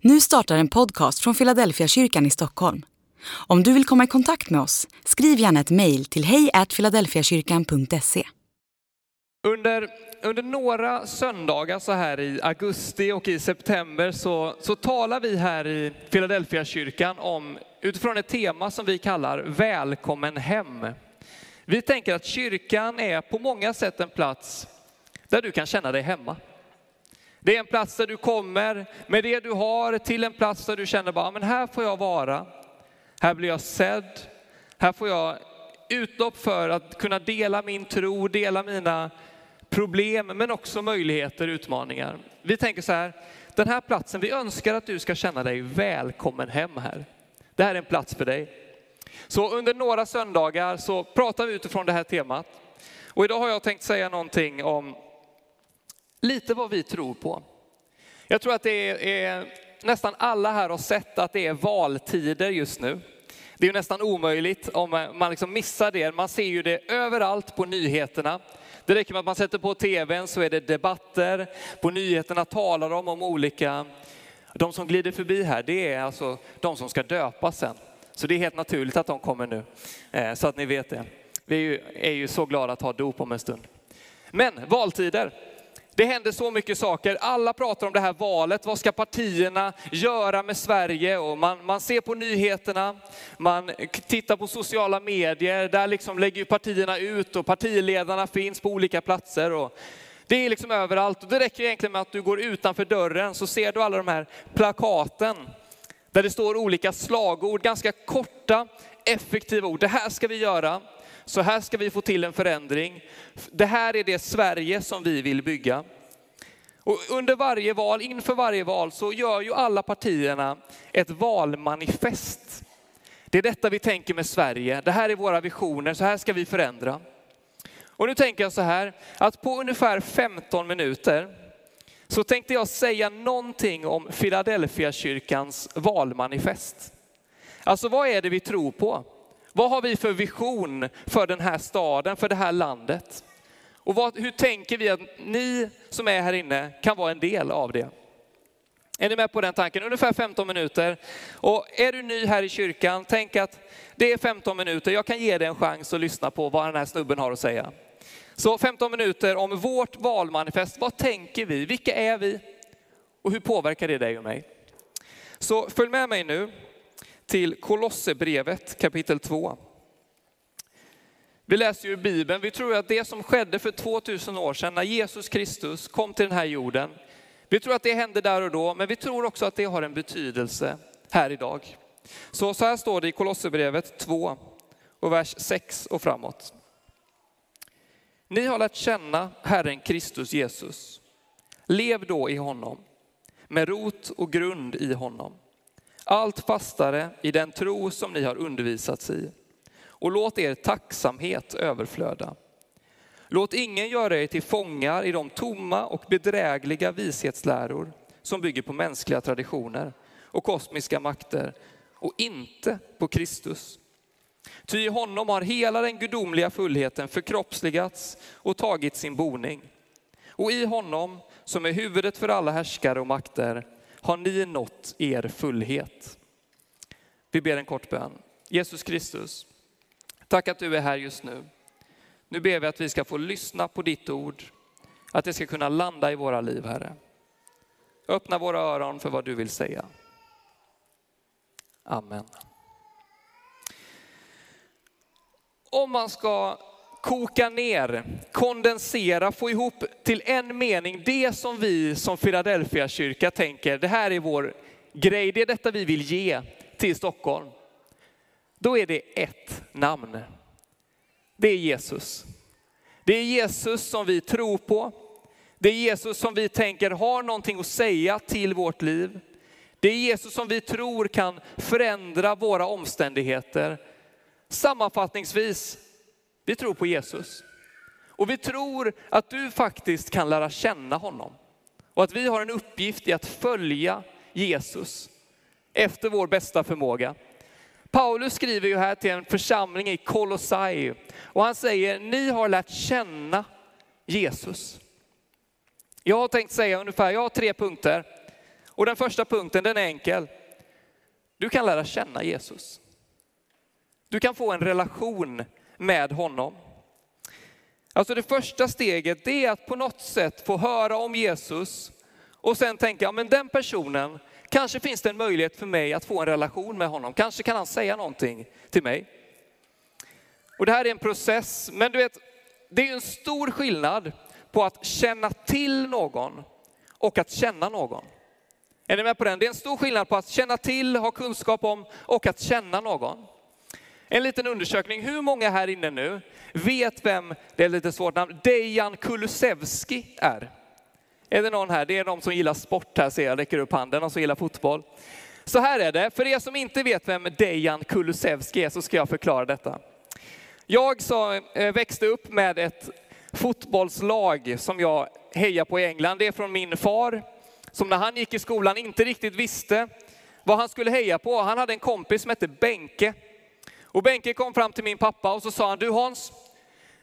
Nu startar en podcast från Philadelphia kyrkan i Stockholm. Om du vill komma i kontakt med oss, skriv gärna ett mejl till hejfiladelfiakyrkan.se. Under, under några söndagar så här i augusti och i september så, så talar vi här i Philadelphia kyrkan om utifrån ett tema som vi kallar Välkommen hem. Vi tänker att kyrkan är på många sätt en plats där du kan känna dig hemma. Det är en plats där du kommer med det du har till en plats där du känner bara, men här får jag vara. Här blir jag sedd. Här får jag utlopp för att kunna dela min tro, dela mina problem, men också möjligheter, utmaningar. Vi tänker så här, den här platsen, vi önskar att du ska känna dig välkommen hem här. Det här är en plats för dig. Så under några söndagar så pratar vi utifrån det här temat. Och idag har jag tänkt säga någonting om lite vad vi tror på. Jag tror att det är, nästan alla här har sett att det är valtider just nu. Det är nästan omöjligt om eh, man liksom missar det. Man ser ju det överallt på nyheterna. Det räcker med att man sätter på tvn så är det debatter. På nyheterna talar de om olika, de som glider förbi här, det är alltså de som ska döpas sen. Så det är helt naturligt att de kommer nu, eh, så att ni vet det. Vi är ju, är ju så glada att ha dop om en stund. Men valtider, det händer så mycket saker. Alla pratar om det här valet. Vad ska partierna göra med Sverige? Och man, man ser på nyheterna, man tittar på sociala medier. Där liksom lägger partierna ut och partiledarna finns på olika platser. Och det är liksom överallt. Och det räcker egentligen med att du går utanför dörren så ser du alla de här plakaten. Där det står olika slagord, ganska korta, effektiva ord. Det här ska vi göra. Så här ska vi få till en förändring. Det här är det Sverige som vi vill bygga. Och under varje val, inför varje val, så gör ju alla partierna ett valmanifest. Det är detta vi tänker med Sverige. Det här är våra visioner, så här ska vi förändra. Och nu tänker jag så här, att på ungefär 15 minuter så tänkte jag säga någonting om Philadelphia kyrkans valmanifest. Alltså vad är det vi tror på? Vad har vi för vision för den här staden, för det här landet? Och vad, hur tänker vi att ni som är här inne kan vara en del av det? Är ni med på den tanken? Ungefär 15 minuter. Och är du ny här i kyrkan, tänk att det är 15 minuter. Jag kan ge dig en chans att lyssna på vad den här snubben har att säga. Så 15 minuter om vårt valmanifest. Vad tänker vi? Vilka är vi? Och hur påverkar det dig och mig? Så följ med mig nu till Kolosserbrevet kapitel 2. Vi läser ju i Bibeln, vi tror att det som skedde för 2000 år sedan när Jesus Kristus kom till den här jorden, vi tror att det hände där och då, men vi tror också att det har en betydelse här idag. Så, så här står det i Kolosserbrevet 2 och vers 6 och framåt. Ni har lärt känna Herren Kristus Jesus. Lev då i honom, med rot och grund i honom allt fastare i den tro som ni har undervisats i. Och låt er tacksamhet överflöda. Låt ingen göra er till fångar i de tomma och bedrägliga vishetsläror som bygger på mänskliga traditioner och kosmiska makter och inte på Kristus. Ty i honom har hela den gudomliga fullheten förkroppsligats och tagit sin boning. Och i honom, som är huvudet för alla härskare och makter, har ni nått er fullhet. Vi ber en kort bön. Jesus Kristus, tack att du är här just nu. Nu ber vi att vi ska få lyssna på ditt ord, att det ska kunna landa i våra liv, Herre. Öppna våra öron för vad du vill säga. Amen. Om man ska koka ner, kondensera, få ihop till en mening det som vi som Philadelphia kyrka tänker, det här är vår grej, det är detta vi vill ge till Stockholm. Då är det ett namn. Det är Jesus. Det är Jesus som vi tror på. Det är Jesus som vi tänker har någonting att säga till vårt liv. Det är Jesus som vi tror kan förändra våra omständigheter. Sammanfattningsvis, vi tror på Jesus. Och vi tror att du faktiskt kan lära känna honom. Och att vi har en uppgift i att följa Jesus efter vår bästa förmåga. Paulus skriver ju här till en församling i Kolossai och han säger, ni har lärt känna Jesus. Jag har tänkt säga ungefär, jag har tre punkter. Och den första punkten, den är enkel. Du kan lära känna Jesus. Du kan få en relation med honom. Alltså det första steget det är att på något sätt få höra om Jesus och sen tänka, ja men den personen, kanske finns det en möjlighet för mig att få en relation med honom. Kanske kan han säga någonting till mig. Och det här är en process, men du vet, det är en stor skillnad på att känna till någon och att känna någon. Är ni med på den? Det är en stor skillnad på att känna till, ha kunskap om och att känna någon. En liten undersökning, hur många här inne nu vet vem, det är lite svårt namn, Dejan Kulusevski är? Är det någon här? Det är de som gillar sport här ser jag, räcker upp handen, de som gillar fotboll. Så här är det, för er som inte vet vem Dejan Kulusevski är så ska jag förklara detta. Jag så, eh, växte upp med ett fotbollslag som jag hejar på i England. Det är från min far, som när han gick i skolan inte riktigt visste vad han skulle heja på. Han hade en kompis som hette Benke. Och Benke kom fram till min pappa och så sa han, du Hans,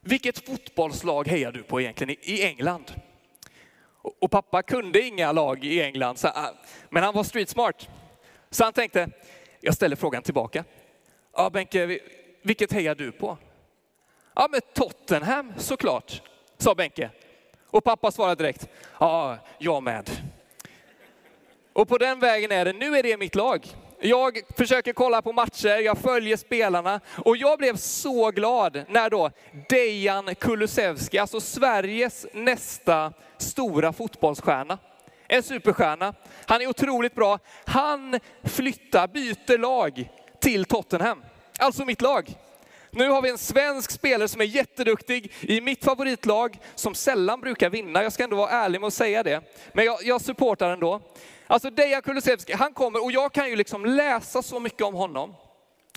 vilket fotbollslag hejar du på egentligen i England? Och pappa kunde inga lag i England, äh, men han var street smart. Så han tänkte, jag ställer frågan tillbaka. Ja Benke, vilket hejar du på? Ja men Tottenham såklart, sa Benke. Och pappa svarade direkt, ja jag med. Och på den vägen är det, nu är det mitt lag. Jag försöker kolla på matcher, jag följer spelarna och jag blev så glad när då Dejan Kulusevski, alltså Sveriges nästa stora fotbollsstjärna, en superstjärna. Han är otroligt bra. Han flyttar, byter lag till Tottenham, alltså mitt lag. Nu har vi en svensk spelare som är jätteduktig i mitt favoritlag, som sällan brukar vinna. Jag ska ändå vara ärlig med att säga det. Men jag, jag supportar ändå. Alltså Dejan Kulusevski, han kommer och jag kan ju liksom läsa så mycket om honom.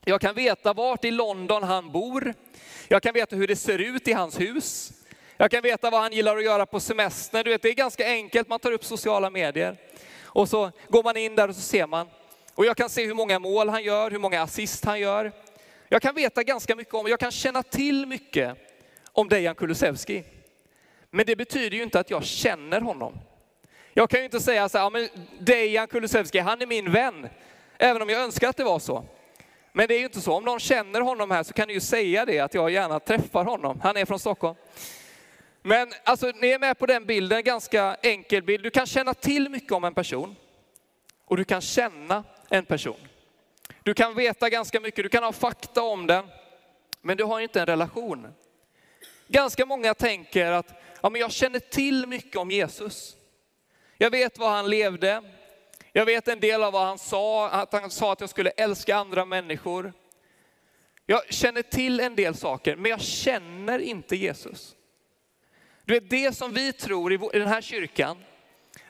Jag kan veta vart i London han bor. Jag kan veta hur det ser ut i hans hus. Jag kan veta vad han gillar att göra på semestern. Du vet, det är ganska enkelt, man tar upp sociala medier. Och så går man in där och så ser man. Och jag kan se hur många mål han gör, hur många assist han gör. Jag kan veta ganska mycket om, jag kan känna till mycket om Dejan Kulusevski. Men det betyder ju inte att jag känner honom. Jag kan ju inte säga så här, ja, men Dejan Kulusevski, han är min vän. Även om jag önskar att det var så. Men det är ju inte så. Om någon känner honom här så kan du ju säga det, att jag gärna träffar honom. Han är från Stockholm. Men alltså, ni är med på den bilden, ganska enkel bild. Du kan känna till mycket om en person och du kan känna en person. Du kan veta ganska mycket, du kan ha fakta om den, men du har inte en relation. Ganska många tänker att ja, men jag känner till mycket om Jesus. Jag vet vad han levde. Jag vet en del av vad han sa, att han sa att jag skulle älska andra människor. Jag känner till en del saker, men jag känner inte Jesus. Du vet, det som vi tror i den här kyrkan,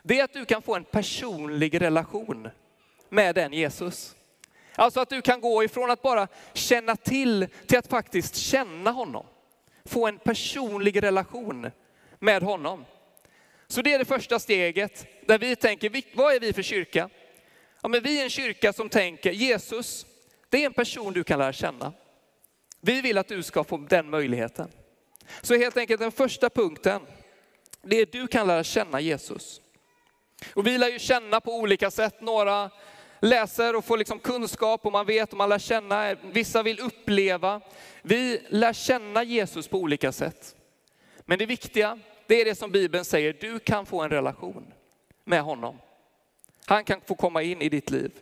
det är att du kan få en personlig relation med den Jesus. Alltså att du kan gå ifrån att bara känna till till att faktiskt känna honom. Få en personlig relation med honom. Så det är det första steget där vi tänker, vad är vi för kyrka? Ja, men vi är en kyrka som tänker, Jesus, det är en person du kan lära känna. Vi vill att du ska få den möjligheten. Så helt enkelt den första punkten, det är du kan lära känna Jesus. Och vi lär ju känna på olika sätt. Några läser och får liksom kunskap och man vet och man lär känna. Vissa vill uppleva. Vi lär känna Jesus på olika sätt. Men det viktiga, det är det som Bibeln säger, du kan få en relation med honom. Han kan få komma in i ditt liv.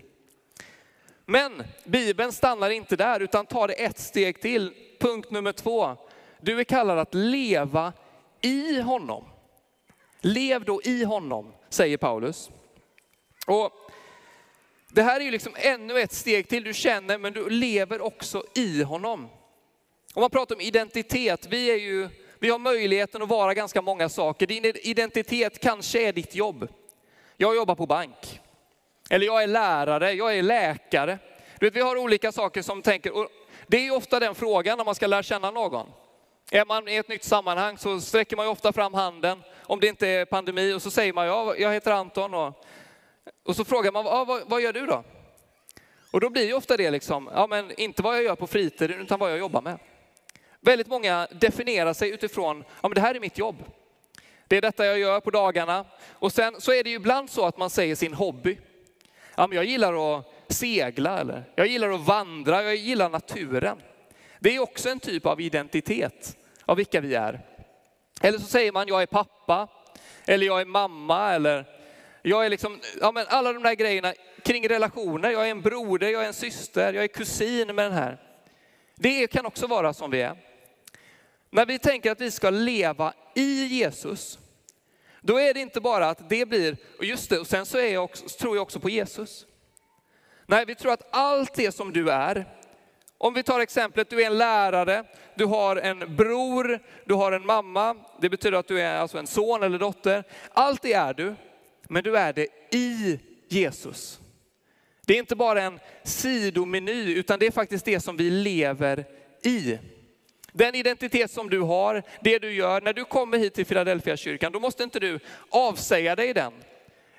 Men Bibeln stannar inte där utan tar det ett steg till. Punkt nummer två. Du är kallad att leva i honom. Lev då i honom, säger Paulus. Och det här är ju liksom ännu ett steg till. Du känner, men du lever också i honom. Om man pratar om identitet, vi är ju vi har möjligheten att vara ganska många saker. Din identitet kanske är ditt jobb. Jag jobbar på bank. Eller jag är lärare, jag är läkare. Du vet, vi har olika saker som tänker, och det är ofta den frågan när man ska lära känna någon. Är man i ett nytt sammanhang så sträcker man ju ofta fram handen, om det inte är pandemi, och så säger man ja, jag heter Anton. Och, och så frågar man, ja, vad, vad gör du då? Och då blir ju ofta det liksom, ja men inte vad jag gör på fritiden utan vad jag jobbar med. Väldigt många definierar sig utifrån, ja men det här är mitt jobb. Det är detta jag gör på dagarna. Och sen så är det ju ibland så att man säger sin hobby. Ja, men jag gillar att segla eller jag gillar att vandra, jag gillar naturen. Det är också en typ av identitet av vilka vi är. Eller så säger man jag är pappa, eller jag är mamma, eller jag är liksom, ja men alla de där grejerna kring relationer. Jag är en broder, jag är en syster, jag är kusin med den här. Det kan också vara som vi är. När vi tänker att vi ska leva i Jesus, då är det inte bara att det blir, och just det, och sen så är jag också, tror jag också på Jesus. Nej, vi tror att allt det som du är, om vi tar exemplet, du är en lärare, du har en bror, du har en mamma, det betyder att du är alltså en son eller dotter. Allt det är du, men du är det i Jesus. Det är inte bara en sidomeny, utan det är faktiskt det som vi lever i. Den identitet som du har, det du gör, när du kommer hit till Philadelphia kyrkan, då måste inte du avsäga dig den.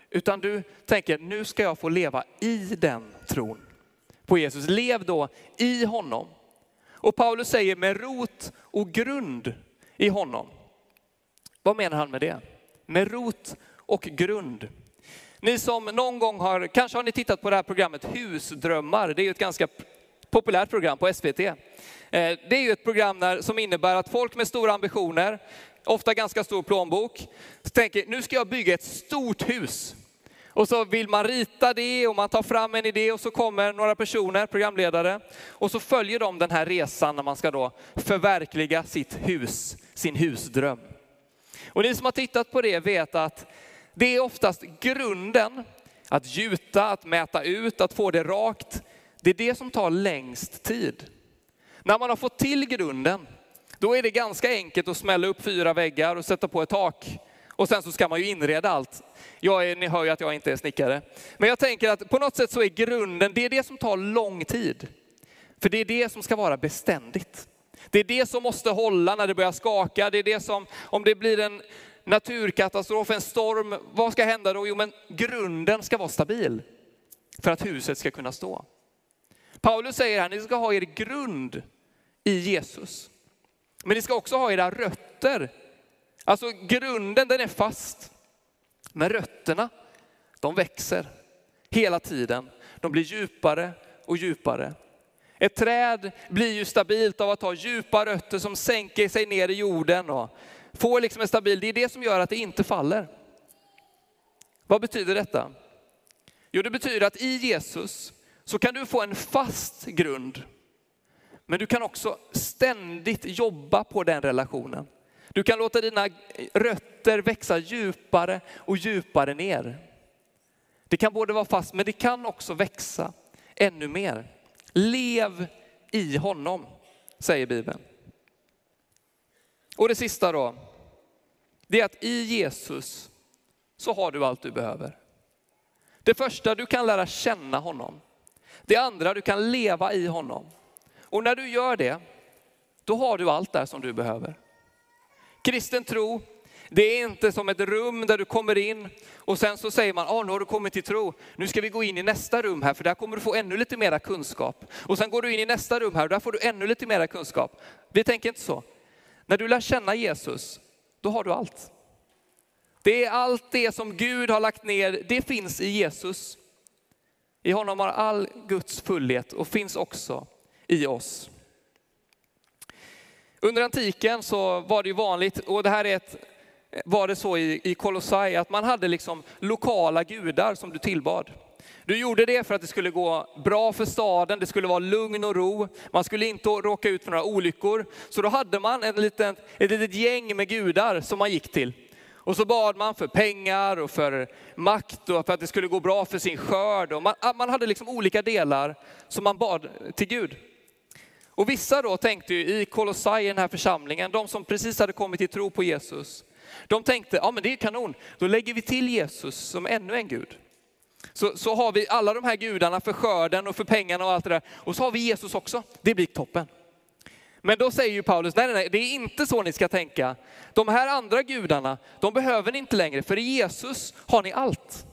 Utan du tänker, nu ska jag få leva i den tron på Jesus. Lev då i honom. Och Paulus säger med rot och grund i honom. Vad menar han med det? Med rot och grund. Ni som någon gång har, kanske har ni tittat på det här programmet Husdrömmar. Det är ju ett ganska populärt program på SVT. Eh, det är ju ett program där, som innebär att folk med stora ambitioner, ofta ganska stor plånbok, tänker nu ska jag bygga ett stort hus. Och så vill man rita det och man tar fram en idé och så kommer några personer, programledare, och så följer de den här resan när man ska då förverkliga sitt hus, sin husdröm. Och ni som har tittat på det vet att det är oftast grunden, att gjuta, att mäta ut, att få det rakt. Det är det som tar längst tid. När man har fått till grunden, då är det ganska enkelt att smälla upp fyra väggar och sätta på ett tak. Och sen så ska man ju inreda allt. Jag är, ni hör ju att jag inte är snickare. Men jag tänker att på något sätt så är grunden, det är det som tar lång tid. För det är det som ska vara beständigt. Det är det som måste hålla när det börjar skaka. Det är det som, om det blir en naturkatastrof, en storm, vad ska hända då? Jo, men grunden ska vara stabil för att huset ska kunna stå. Paulus säger här, ni ska ha er grund i Jesus. Men ni ska också ha era rötter. Alltså grunden den är fast. Men rötterna, de växer hela tiden. De blir djupare och djupare. Ett träd blir ju stabilt av att ha djupa rötter som sänker sig ner i jorden och får liksom en stabil, det är det som gör att det inte faller. Vad betyder detta? Jo, det betyder att i Jesus så kan du få en fast grund. Men du kan också ständigt jobba på den relationen. Du kan låta dina rötter växa djupare och djupare ner. Det kan både vara fast, men det kan också växa ännu mer. Lev i honom, säger Bibeln. Och det sista då, det är att i Jesus så har du allt du behöver. Det första, du kan lära känna honom. Det andra, du kan leva i honom. Och när du gör det, då har du allt där som du behöver. Kristen tro, det är inte som ett rum där du kommer in och sen så säger man, ah, nu har du kommit till tro, nu ska vi gå in i nästa rum här för där kommer du få ännu lite mera kunskap. Och sen går du in i nästa rum här och där får du ännu lite mera kunskap. Vi tänker inte så. När du lär känna Jesus, då har du allt. Det är allt det som Gud har lagt ner, det finns i Jesus. I honom har all Guds fullhet och finns också i oss. Under antiken så var det ju vanligt, och det här är ett, var det så i, i Kolossai, att man hade liksom lokala gudar som du tillbad. Du gjorde det för att det skulle gå bra för staden, det skulle vara lugn och ro, man skulle inte råka ut för några olyckor. Så då hade man en liten, ett litet gäng med gudar som man gick till. Och så bad man för pengar och för makt och för att det skulle gå bra för sin skörd. Och man, man hade liksom olika delar som man bad till Gud. Och vissa då tänkte ju i Kolossai, den här församlingen, de som precis hade kommit till tro på Jesus, de tänkte, ja men det är kanon, då lägger vi till Jesus som ännu en Gud. Så, så har vi alla de här gudarna för skörden och för pengarna och allt det där. Och så har vi Jesus också, det blir toppen. Men då säger ju Paulus, nej, nej, nej, det är inte så ni ska tänka. De här andra gudarna, de behöver ni inte längre, för i Jesus har ni allt.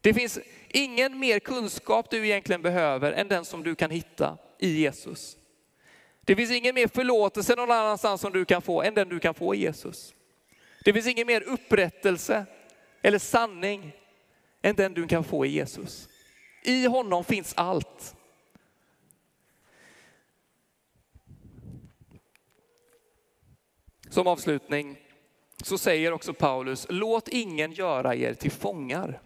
Det finns ingen mer kunskap du egentligen behöver än den som du kan hitta i Jesus. Det finns ingen mer förlåtelse någon annanstans som du kan få än den du kan få i Jesus. Det finns ingen mer upprättelse eller sanning än den du kan få i Jesus. I honom finns allt. Som avslutning så säger också Paulus, låt ingen göra er till fångar.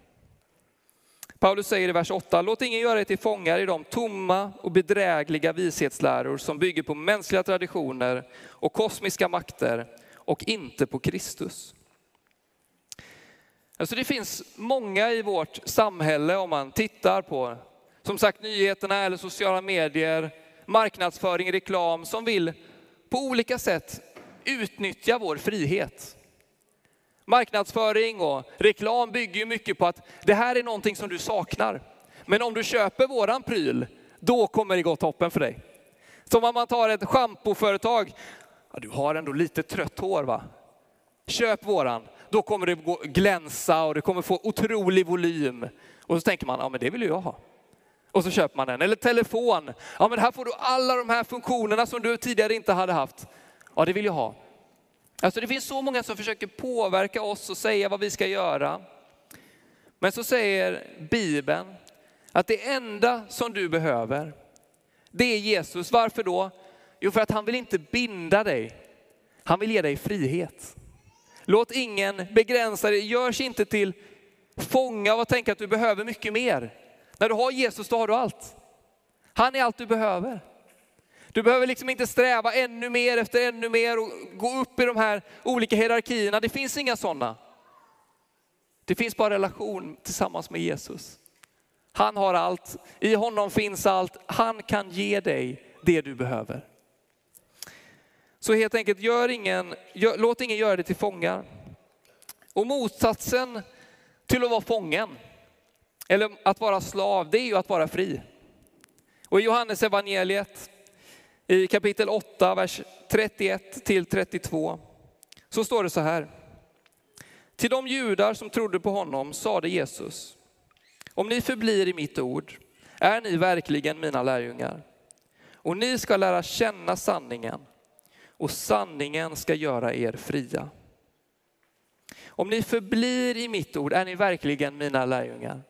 Paulus säger i vers 8, låt ingen göra er till fångar i de tomma och bedrägliga vishetsläror som bygger på mänskliga traditioner och kosmiska makter och inte på Kristus. Alltså det finns många i vårt samhälle om man tittar på, som sagt nyheterna eller sociala medier, marknadsföring, reklam som vill på olika sätt utnyttja vår frihet. Marknadsföring och reklam bygger ju mycket på att det här är någonting som du saknar. Men om du köper våran pryl, då kommer det gå toppen för dig. Som om man tar ett schampoföretag, ja, du har ändå lite trött hår va? Köp våran, då kommer det gå glänsa och det kommer få otrolig volym. Och så tänker man, ja men det vill ju jag ha. Och så köper man den. Eller telefon, ja men här får du alla de här funktionerna som du tidigare inte hade haft. Ja det vill jag ha. Alltså det finns så många som försöker påverka oss och säga vad vi ska göra. Men så säger Bibeln att det enda som du behöver, det är Jesus. Varför då? Jo, för att han vill inte binda dig. Han vill ge dig frihet. Låt ingen begränsa dig, görs inte till fånga och tänka att du behöver mycket mer. När du har Jesus, då har du allt. Han är allt du behöver. Du behöver liksom inte sträva ännu mer efter ännu mer och gå upp i de här olika hierarkierna. Det finns inga sådana. Det finns bara relation tillsammans med Jesus. Han har allt, i honom finns allt. Han kan ge dig det du behöver. Så helt enkelt, gör ingen, gör, låt ingen göra dig till fångar. Och motsatsen till att vara fången, eller att vara slav, det är ju att vara fri. Och i Johannes evangeliet i kapitel 8, vers 31 till 32, så står det så här. Till de judar som trodde på honom sade Jesus, om ni förblir i mitt ord är ni verkligen mina lärjungar. Och ni ska lära känna sanningen och sanningen ska göra er fria. Om ni förblir i mitt ord är ni verkligen mina lärjungar.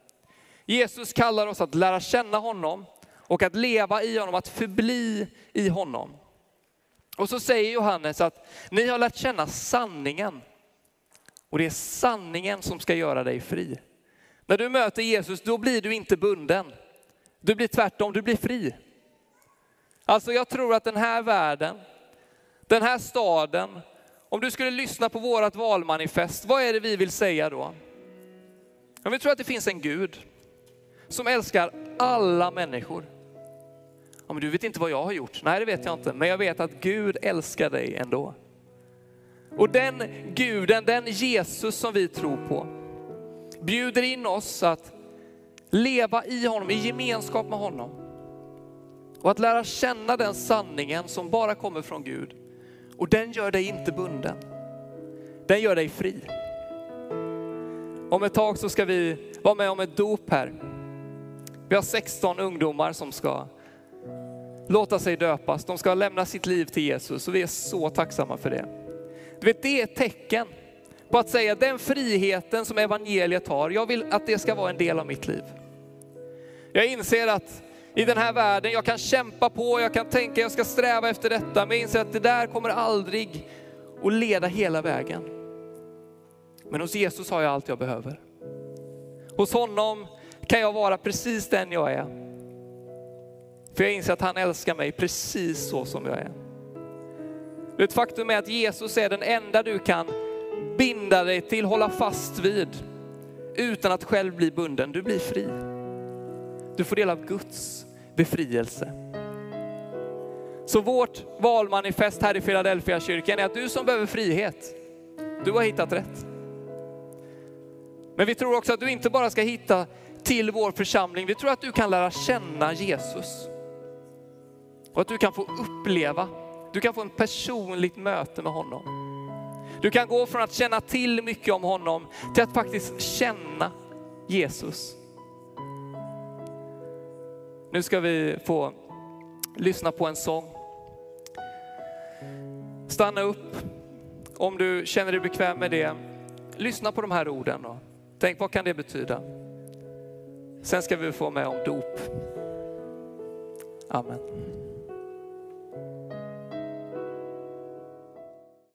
Jesus kallar oss att lära känna honom och att leva i honom, att förbli i honom. Och så säger Johannes att ni har lärt känna sanningen. Och det är sanningen som ska göra dig fri. När du möter Jesus, då blir du inte bunden. Du blir tvärtom, du blir fri. Alltså jag tror att den här världen, den här staden, om du skulle lyssna på vårt valmanifest, vad är det vi vill säga då? Om vi tror att det finns en Gud som älskar alla människor. Ja, men du vet inte vad jag har gjort. Nej, det vet jag inte. Men jag vet att Gud älskar dig ändå. Och den guden, den Jesus som vi tror på, bjuder in oss att leva i honom, i gemenskap med honom. Och att lära känna den sanningen som bara kommer från Gud. Och den gör dig inte bunden. Den gör dig fri. Om ett tag så ska vi vara med om ett dop här. Vi har 16 ungdomar som ska låta sig döpas. De ska lämna sitt liv till Jesus och vi är så tacksamma för det. Du vet, det är ett tecken på att säga den friheten som evangeliet har, jag vill att det ska vara en del av mitt liv. Jag inser att i den här världen, jag kan kämpa på, jag kan tänka jag ska sträva efter detta, men jag inser att det där kommer aldrig att leda hela vägen. Men hos Jesus har jag allt jag behöver. Hos honom kan jag vara precis den jag är. För jag inser att han älskar mig precis så som jag är. Ett faktum är att Jesus är den enda du kan binda dig till, hålla fast vid, utan att själv bli bunden. Du blir fri. Du får del av Guds befrielse. Så vårt valmanifest här i Philadelphia kyrkan är att du som behöver frihet, du har hittat rätt. Men vi tror också att du inte bara ska hitta till vår församling, vi tror att du kan lära känna Jesus. Och att du kan få uppleva, du kan få en personligt möte med honom. Du kan gå från att känna till mycket om honom till att faktiskt känna Jesus. Nu ska vi få lyssna på en sång. Stanna upp Om du känner dig bekväm med det, lyssna på de här orden och tänk vad kan det betyda? Sen ska vi få med om dop. Amen.